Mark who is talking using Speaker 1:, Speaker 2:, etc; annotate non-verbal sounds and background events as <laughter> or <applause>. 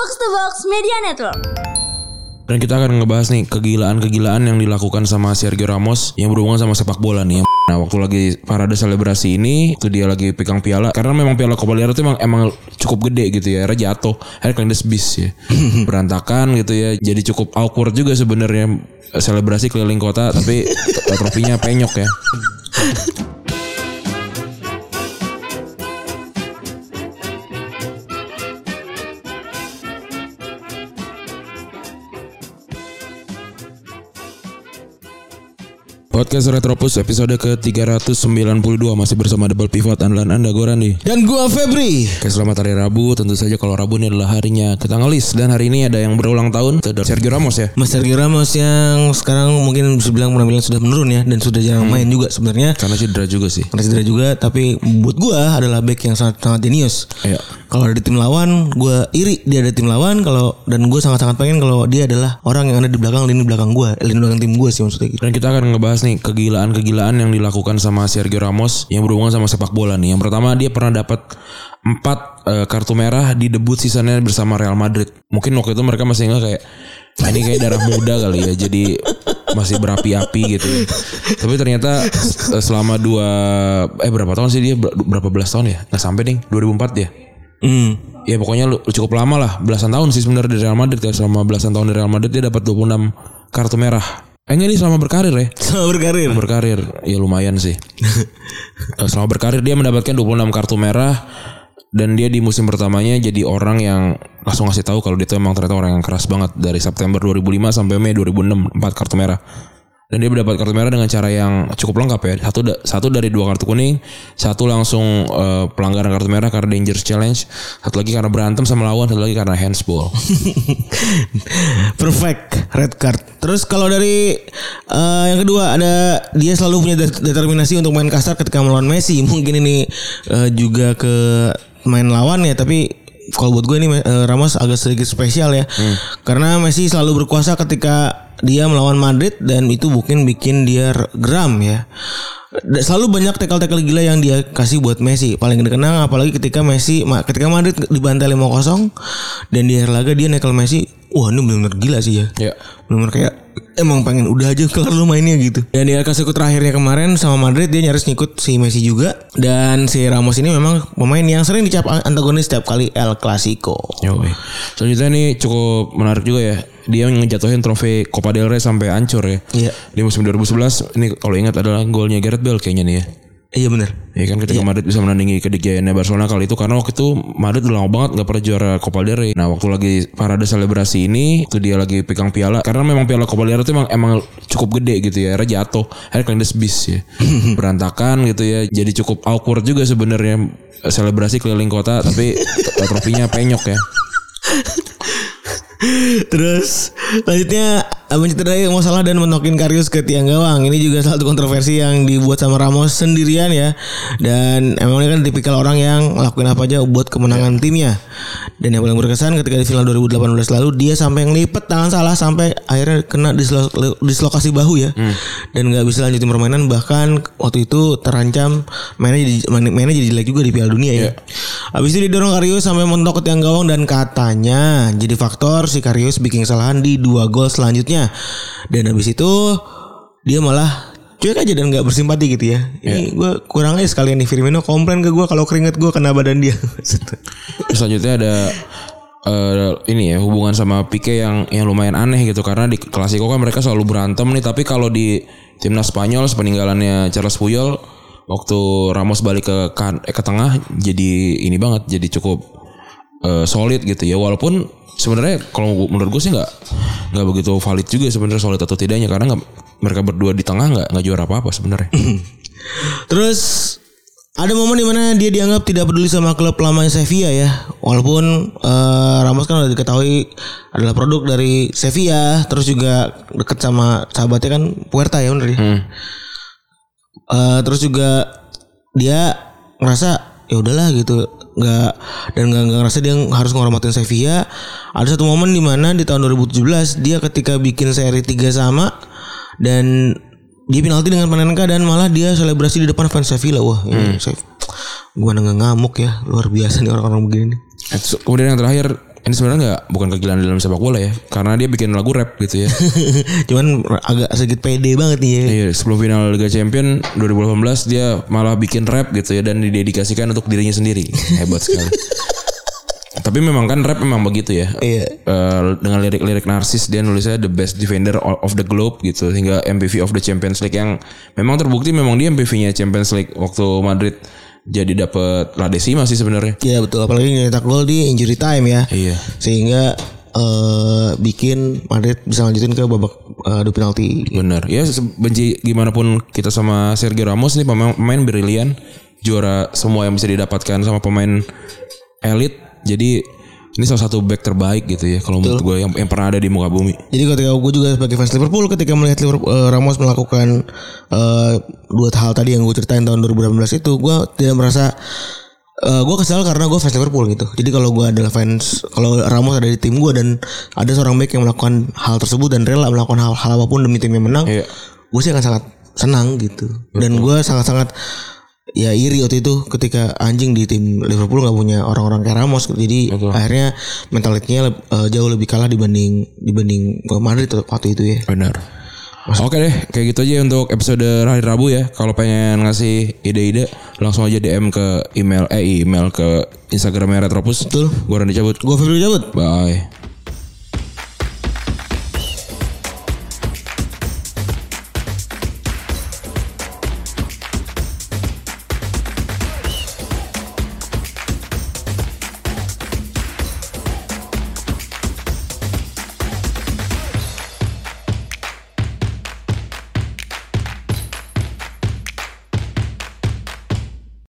Speaker 1: Box to Box Media Network.
Speaker 2: Dan kita akan ngebahas nih kegilaan-kegilaan yang dilakukan sama Sergio Ramos yang berhubungan sama sepak bola nih. Nah waktu lagi parade selebrasi ini itu dia lagi pegang piala karena memang piala Copa del Rey itu emang, emang cukup gede gitu ya. Akhirnya jatuh, akhirnya kelindes bis ya. <laughs> Berantakan gitu ya. Jadi cukup awkward juga sebenarnya selebrasi keliling kota tapi <laughs> trofinya penyok ya. <laughs> Podcast Retropus episode ke-392 masih bersama Double Pivot andalan Anda gue Randi.
Speaker 3: Dan gua Febri.
Speaker 2: Oke selamat hari Rabu Tentu saja kalau Rabu ini adalah harinya kita ngelis Dan hari ini ada yang berulang tahun Sergio Ramos ya
Speaker 3: Mas Sergio Ramos yang sekarang mungkin bisa bilang penampilan sudah menurun ya dan sudah jarang main juga sebenarnya.
Speaker 2: Karena cedera juga sih
Speaker 3: Karena cedera juga tapi buat gua adalah back yang sangat sangat jenius.
Speaker 2: Iya
Speaker 3: Kalau ada di tim lawan, gua iri dia ada di tim lawan kalau dan gua sangat-sangat pengen kalau dia adalah orang yang ada di belakang lini belakang gua, lini belakang tim gua sih maksudnya gitu.
Speaker 2: Dan kita akan ngebahas nih kegilaan-kegilaan yang dilakukan sama Sergio Ramos yang berhubungan sama sepak bola nih. Yang pertama dia pernah dapat empat eh, kartu merah di debut seasonnya bersama Real Madrid. Mungkin waktu itu mereka masih nggak kayak "Ah, ini kayak darah muda kali ya. Jadi masih berapi-api gitu. Tapi ternyata eh, selama dua eh berapa tahun sih dia Ber- berapa belas tahun ya? Nggak sampai ding 2004 ya.
Speaker 3: Hmm.
Speaker 2: Ya pokoknya lu- cukup lama lah belasan tahun sih sebenarnya di Real Madrid ya selama belasan tahun di Real Madrid dia dapat 26 kartu merah. Enggak ini selama berkarir ya.
Speaker 3: Sama berkarir.
Speaker 2: berkarir. Ya lumayan sih. <laughs> Eh, selama berkarir dia mendapatkan 26 kartu merah dan dia di musim pertamanya jadi orang yang langsung ngasih tahu kalau dia tuh emang ternyata orang yang keras banget dari September 2005 sampai Mei 2006 4 kartu merah dan dia mendapat kartu merah dengan cara yang cukup lengkap ya satu satu dari dua kartu kuning satu langsung eh, pelanggaran kartu merah karena dangerous challenge satu lagi karena berantem sama lawan satu lagi karena handsball <laughs>
Speaker 3: Perfect red card. Terus kalau dari eh, yang kedua ada dia selalu punya det- determinasi untuk main kasar ketika melawan Messi. Mungkin ini eh, juga ke main lawan ya, tapi kalau buat gue ini eh, Ramos agak sedikit spesial ya. Karena Messi selalu berkuasa ketika dia melawan Madrid dan itu mungkin bikin dia geram ya. Selalu banyak tackle-tackle gila yang dia kasih buat Messi. Paling dikenang apalagi ketika Messi ketika Madrid dibantai 5-0 dan di akhir laga dia nekel Messi. Wah, ini benar-benar gila sih ya.
Speaker 2: ya
Speaker 3: Benar-benar kayak emang pengen udah aja kelar lu mainnya gitu. Dan di Clasico terakhirnya kemarin sama Madrid dia nyaris ngikut si Messi juga dan si Ramos ini memang pemain yang sering dicap antagonis setiap kali El Clasico.
Speaker 2: Yoi. Selanjutnya nih cukup menarik juga ya. Dia yang ngejatuhin trofi Copa del Rey sampai hancur ya.
Speaker 3: Iya.
Speaker 2: Di musim 2011 ini kalau ingat adalah golnya Gareth Bale kayaknya nih ya.
Speaker 3: Iya benar.
Speaker 2: Ya kan ketika Madrid bisa menandingi kedikjayaannya Barcelona kali itu karena waktu itu Madrid udah lama banget nggak pernah juara Copa del Rey. Nah waktu lagi parade selebrasi ini itu dia lagi pegang piala karena memang piala Copa del Rey itu emang emang cukup gede gitu ya. Akhirnya jatuh, akhirnya kelindes bis ya. <laughs> Berantakan gitu ya. Jadi cukup awkward juga sebenarnya selebrasi keliling kota tapi <laughs> trofinya penyok ya.
Speaker 3: Terus selanjutnya mencederai masalah dan menokin Karius ke tiang gawang. Ini juga salah satu kontroversi yang dibuat sama Ramos sendirian ya. Dan emang dia kan tipikal orang yang ngelakuin apa aja buat kemenangan timnya. Dan yang paling berkesan ketika di final 2018 lalu dia sampai ngelipet tangan salah sampai akhirnya kena dislo- dislokasi bahu ya. Dan nggak bisa lanjutin permainan bahkan waktu itu terancam mainnya jadi main- mainnya jadi jelek juga di Piala Dunia ya. Habis itu didorong Karius sampai mentok ke tiang gawang dan katanya jadi faktor si Karius bikin kesalahan di dua gol selanjutnya. Dan habis itu dia malah cuek aja dan nggak bersimpati gitu ya. Ini gue kurang aja sekalian nih Firmino komplain ke gue kalau keringet gue kena badan dia.
Speaker 2: Selanjutnya ada eh, ini ya hubungan sama Pique yang yang lumayan aneh gitu karena di Klasiko kan mereka selalu berantem nih tapi kalau di timnas Spanyol sepeninggalannya Charles Puyol waktu Ramos balik ke kan eh, ke tengah jadi ini banget jadi cukup eh, solid gitu ya walaupun sebenarnya kalau menurut gue sih nggak nggak begitu valid juga sebenarnya solid atau tidaknya karena nggak mereka berdua di tengah nggak nggak juara apa apa sebenarnya <laughs>
Speaker 3: Terus ada momen di mana dia dianggap tidak peduli sama klub lamanya Sevilla ya. Walaupun eh, Ramos kan udah diketahui adalah produk dari Sevilla, terus juga deket sama sahabatnya kan Puerta ya bener ya. Eh, terus juga dia ngerasa ya udahlah gitu. Nggak dan nggak nggak ngerasa dia harus ngormatin Sevilla. Ada satu momen di mana di tahun 2017 dia ketika bikin seri 3 sama dan dia penalti dengan Panenka dan malah dia selebrasi di depan fans Sevilla. Wah ini Sev- gua nggak ngamuk ya? Luar biasa nih orang-orang begini.
Speaker 2: Kemudian yang terakhir ini sebenarnya nggak bukan kegilaan dalam sepak bola ya, karena dia bikin lagu rap gitu ya. <laughs>
Speaker 3: Cuman agak sedikit pede banget nih ya.
Speaker 2: Iya, sebelum final Liga Champion 2018 dia malah bikin rap gitu ya dan didedikasikan untuk dirinya sendiri. Hebat sekali. <laughs> Tapi memang kan rap memang begitu ya.
Speaker 3: Iya.
Speaker 2: Eh, dengan lirik-lirik narsis dia nulisnya the best defender of the globe gitu hingga MVP of the Champions League yang memang terbukti memang dia MVP-nya Champions League waktu Madrid jadi dapat La Decima sih sebenarnya.
Speaker 3: Iya betul apalagi nyetak gol di injury time ya.
Speaker 2: Iya.
Speaker 3: Sehingga eh bikin Madrid bisa lanjutin ke babak eh, adu penalti.
Speaker 2: Bener. Ya benci gimana pun kita sama Sergio Ramos nih pemain, pemain brilian, juara semua yang bisa didapatkan sama pemain elit. Jadi ini salah satu back terbaik gitu ya kalau menurut gue yang, yang pernah ada di muka bumi.
Speaker 3: Jadi ketika gue juga sebagai fans Liverpool ketika melihat Liverpool, eh, Ramos melakukan eh, dua hal tadi yang gue ceritain tahun 2018 itu gue tidak merasa eh, gue kesal karena gue fans Liverpool gitu. Jadi kalau gue adalah fans kalau Ramos ada di tim gue dan ada seorang back yang melakukan hal tersebut dan rela melakukan hal, hal apa pun demi timnya menang,
Speaker 2: Iya.
Speaker 3: gue sih akan sangat senang gitu. Dan gue sangat-sangat ya iri waktu itu ketika anjing di tim Liverpool nggak punya orang-orang kayak Ramos jadi akhirnya mentalitinya eh, jauh lebih kalah dibanding dibanding Madrid waktu itu ya
Speaker 2: Benar. Oke deh, kayak gitu aja untuk episode hari Rabu ya. Kalau pengen ngasih ide-ide, langsung aja DM ke email eh email ke Instagramnya Retropus.
Speaker 3: Betul.
Speaker 2: Gue Randy cabut.
Speaker 3: gue Febri cabut
Speaker 2: Bye.